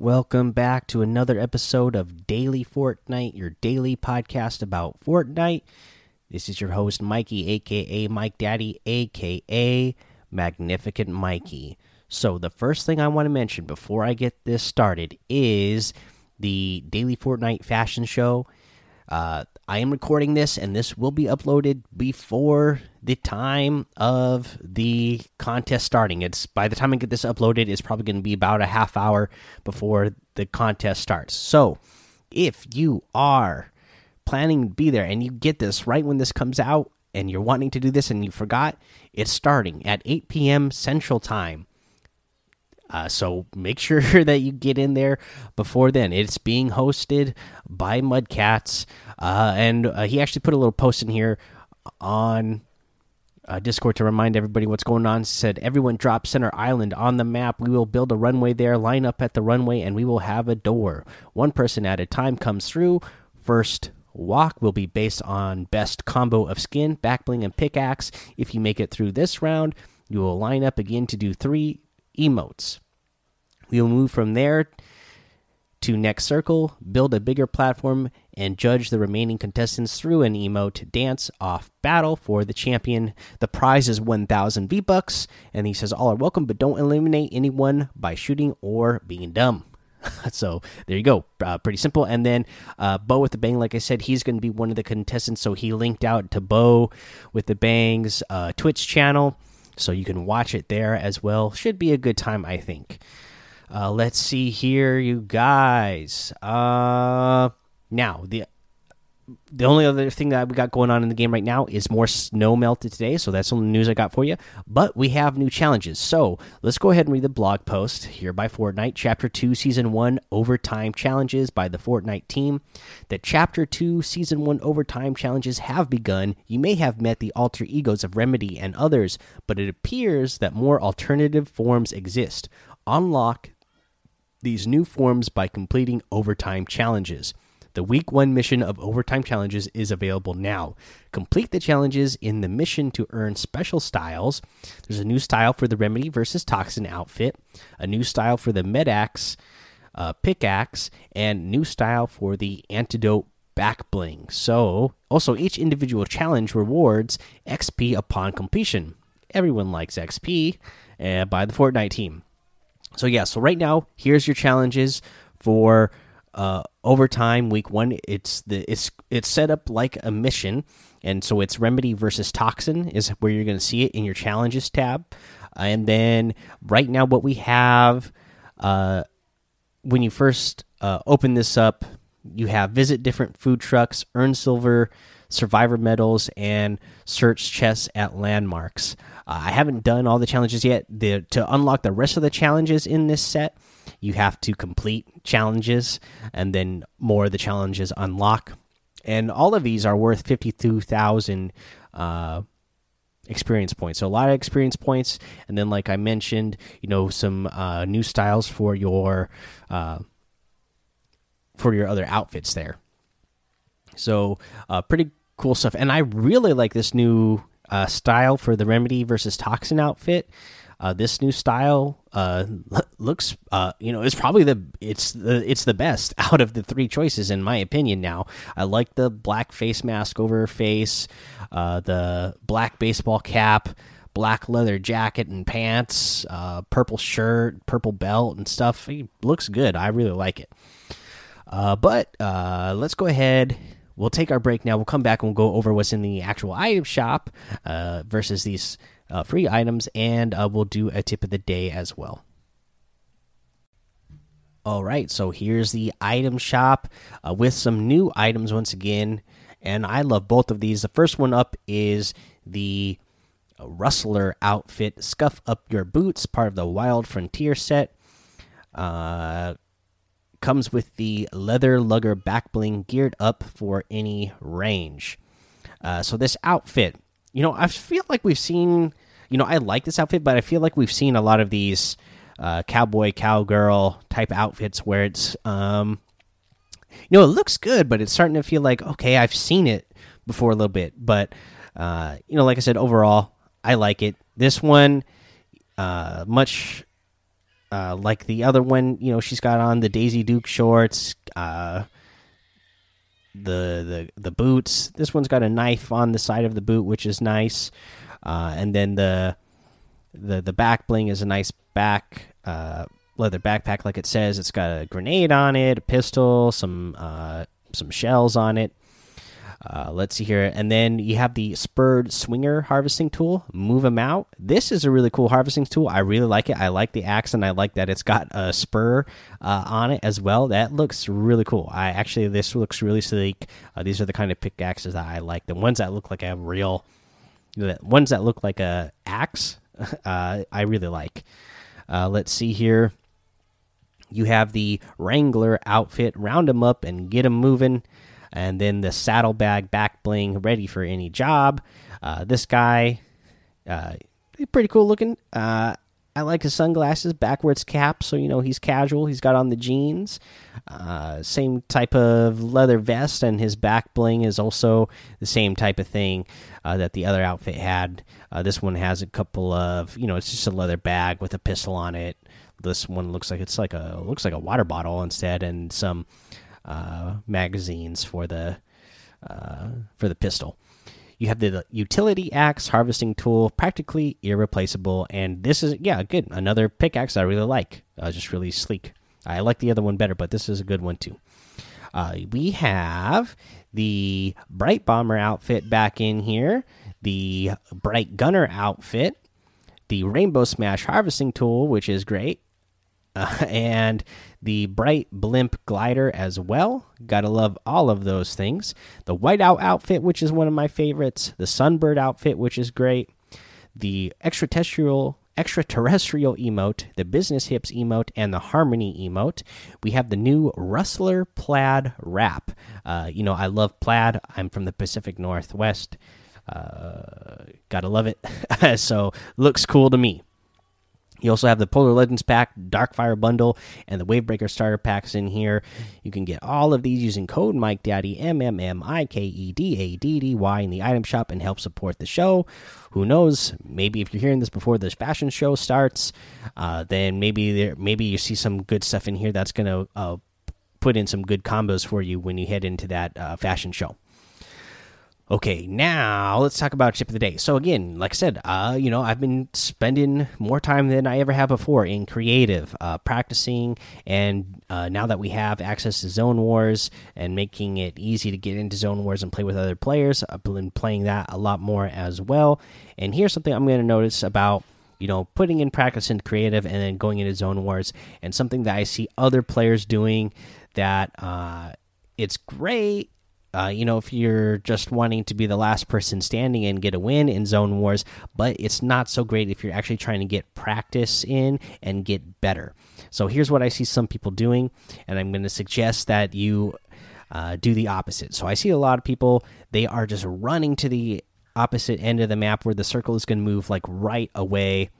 welcome back to another episode of Daily Fortnite, your daily podcast about Fortnite. This is your host, Mikey, aka Mike Daddy, aka Magnificent Mikey. So, the first thing I want to mention before I get this started is the Daily Fortnite Fashion Show. Uh, I am recording this, and this will be uploaded before the time of the contest starting. It's by the time I get this uploaded, it's probably going to be about a half hour before the contest starts. So, if you are planning to be there and you get this right when this comes out, and you're wanting to do this and you forgot, it's starting at 8 p.m. Central Time. Uh, so make sure that you get in there before then. It's being hosted by Mudcats, uh, and uh, he actually put a little post in here on uh, Discord to remind everybody what's going on. He said everyone drop Center Island on the map. We will build a runway there, line up at the runway, and we will have a door. One person at a time comes through. First walk will be based on best combo of skin, backbling, and pickaxe. If you make it through this round, you will line up again to do three emotes. We will move from there to next circle, build a bigger platform, and judge the remaining contestants through an emote dance off battle for the champion. The prize is 1,000 V bucks, and he says all are welcome, but don't eliminate anyone by shooting or being dumb. so there you go, uh, pretty simple. And then uh, Bo with the Bang, like I said, he's going to be one of the contestants. So he linked out to Bo with the Bangs uh, Twitch channel so you can watch it there as well. Should be a good time, I think. Uh, let's see here, you guys. Uh, now the the only other thing that we got going on in the game right now is more snow melted today, so that's all the news I got for you. But we have new challenges, so let's go ahead and read the blog post here by Fortnite, Chapter Two, Season One, Overtime Challenges by the Fortnite team. The Chapter Two, Season One Overtime Challenges have begun. You may have met the alter egos of Remedy and others, but it appears that more alternative forms exist. Unlock these new forms by completing overtime challenges. The week one mission of Overtime Challenges is available now. Complete the challenges in the mission to earn special styles. There's a new style for the Remedy versus Toxin outfit, a new style for the Medaxe uh, pickaxe, and new style for the Antidote back bling. So, also, each individual challenge rewards XP upon completion. Everyone likes XP uh, by the Fortnite team. So, yeah, so right now, here's your challenges for uh, overtime week one it's the it's it's set up like a mission. And so it's remedy versus toxin is where you're going to see it in your challenges tab. And then right now what we have uh, when you first uh, open this up you have visit different food trucks earn silver survivor medals and search chests at landmarks. Uh, i haven't done all the challenges yet. The, to unlock the rest of the challenges in this set you have to complete challenges and then more of the challenges unlock. And all of these are worth 52000 uh, experience points. So a lot of experience points. And then like i mentioned you know some uh, new styles for your uh, for your other outfits there. So uh, pretty cool stuff. And i really like this new uh, style for the remedy versus toxin outfit uh, this new style uh, looks, uh, you know, it's probably the it's the it's the best out of the three choices in my opinion. Now, I like the black face mask over her face, uh, the black baseball cap, black leather jacket and pants, uh, purple shirt, purple belt and stuff. It looks good. I really like it. Uh, but let's go ahead. We'll take our break now. We'll come back and we'll go over what's in the actual item shop uh, versus these uh, free items, and uh, we'll do a tip of the day as well. All right, so here's the item shop uh, with some new items once again, and I love both of these. The first one up is the Rustler outfit, Scuff Up Your Boots, part of the Wild Frontier set. Uh, comes with the leather lugger back bling geared up for any range. Uh, so this outfit you know, I feel like we've seen, you know, I like this outfit, but I feel like we've seen a lot of these uh, cowboy, cowgirl type outfits where it's, um, you know, it looks good, but it's starting to feel like, okay, I've seen it before a little bit. But, uh, you know, like I said, overall, I like it. This one, uh, much uh, like the other one, you know, she's got on the Daisy Duke shorts, uh, the the the boots. This one's got a knife on the side of the boot, which is nice. Uh, and then the the the back bling is a nice back uh, leather backpack, like it says. It's got a grenade on it, a pistol, some uh, some shells on it. Uh, let's see here, and then you have the spurred swinger harvesting tool. Move them out. This is a really cool harvesting tool. I really like it. I like the axe, and I like that it's got a spur uh, on it as well. That looks really cool. I actually this looks really sleek. Uh, these are the kind of pickaxes that I like. The ones that look like a real, the ones that look like a axe. Uh, I really like. Uh, let's see here. You have the Wrangler outfit. Round them up and get them moving and then the saddlebag back bling ready for any job. Uh, this guy, uh, pretty cool looking. Uh, I like his sunglasses, backwards cap, so you know he's casual. He's got on the jeans, uh, same type of leather vest, and his back bling is also the same type of thing uh, that the other outfit had. Uh, this one has a couple of, you know, it's just a leather bag with a pistol on it. This one looks like it's like a looks like a water bottle instead, and some magazines for the uh, for the pistol. You have the utility axe harvesting tool, practically irreplaceable, and this is yeah good. Another pickaxe I really like, uh, just really sleek. I like the other one better, but this is a good one too. Uh, we have the Bright Bomber outfit back in here, the Bright Gunner outfit, the Rainbow Smash harvesting tool, which is great, uh, and the bright blimp glider as well. Gotta love all of those things. The whiteout outfit, which is one of my favorites. The sunbird outfit, which is great. The extraterrestrial extraterrestrial emote, the business hips emote, and the harmony emote. We have the new rustler plaid wrap. Uh, you know, I love plaid. I'm from the Pacific Northwest. Uh, gotta love it. so looks cool to me. You also have the Polar Legends pack, Darkfire bundle, and the Wavebreaker starter packs in here. You can get all of these using code Mike Daddy M M M I K E D A D D Y in the item shop and help support the show. Who knows? Maybe if you're hearing this before this fashion show starts, uh, then maybe there maybe you see some good stuff in here that's gonna uh, put in some good combos for you when you head into that uh, fashion show. Okay, now let's talk about tip of the day. So again, like I said, uh, you know, I've been spending more time than I ever have before in creative, uh, practicing, and uh, now that we have access to Zone Wars and making it easy to get into Zone Wars and play with other players, I've been playing that a lot more as well. And here's something I'm going to notice about you know putting in practice in creative and then going into Zone Wars, and something that I see other players doing that uh, it's great uh, you know, if you're just wanting to be the last person standing and get a win in Zone Wars, but it's not so great if you're actually trying to get practice in and get better. So here's what I see some people doing, and I'm going to suggest that you uh, do the opposite. So I see a lot of people, they are just running to the opposite end of the map where the circle is going to move like right away.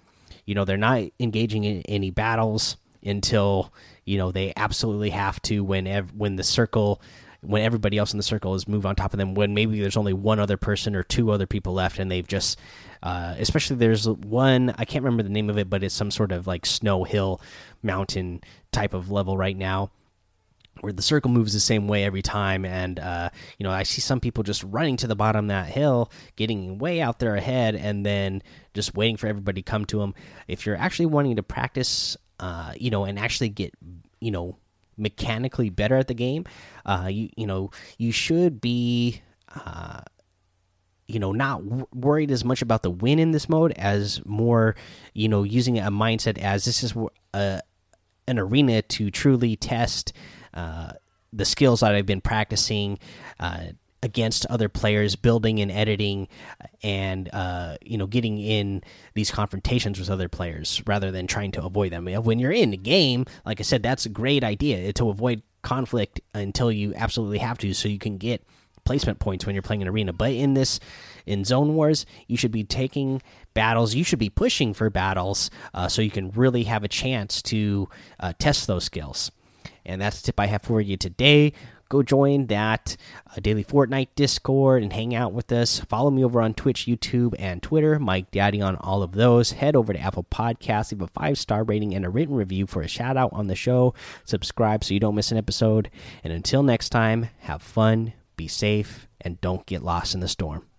You know, they're not engaging in any battles until, you know, they absolutely have to when, when the circle when everybody else in the circle is move on top of them when maybe there's only one other person or two other people left and they've just uh, especially there's one i can't remember the name of it but it's some sort of like snow hill mountain type of level right now where the circle moves the same way every time. And uh, you know i see some people just running to the bottom of that hill getting way out there ahead and then just waiting for everybody to come to them if you're actually wanting to practice uh, you know and actually get you know mechanically better at the game, uh, you you know you should be. Uh, you know, not worried as much about the win in this mode as more, you know, using a mindset as this is a, an arena to truly test uh, the skills that I've been practicing, uh, against other players, building and editing, and uh, you know, getting in these confrontations with other players rather than trying to avoid them. When you're in the game, like I said, that's a great idea to avoid conflict until you absolutely have to, so you can get placement points when you're playing an arena. But in this, in Zone Wars, you should be taking battles. You should be pushing for battles, uh, so you can really have a chance to uh, test those skills. And that's the tip I have for you today go join that uh, daily Fortnite Discord and hang out with us. Follow me over on Twitch, YouTube, and Twitter. Mike Daddy on all of those. Head over to Apple Podcasts, leave a five star rating and a written review for a shout out on the show. Subscribe so you don't miss an episode. And until next time, have fun, be safe, and don't get lost in the storm.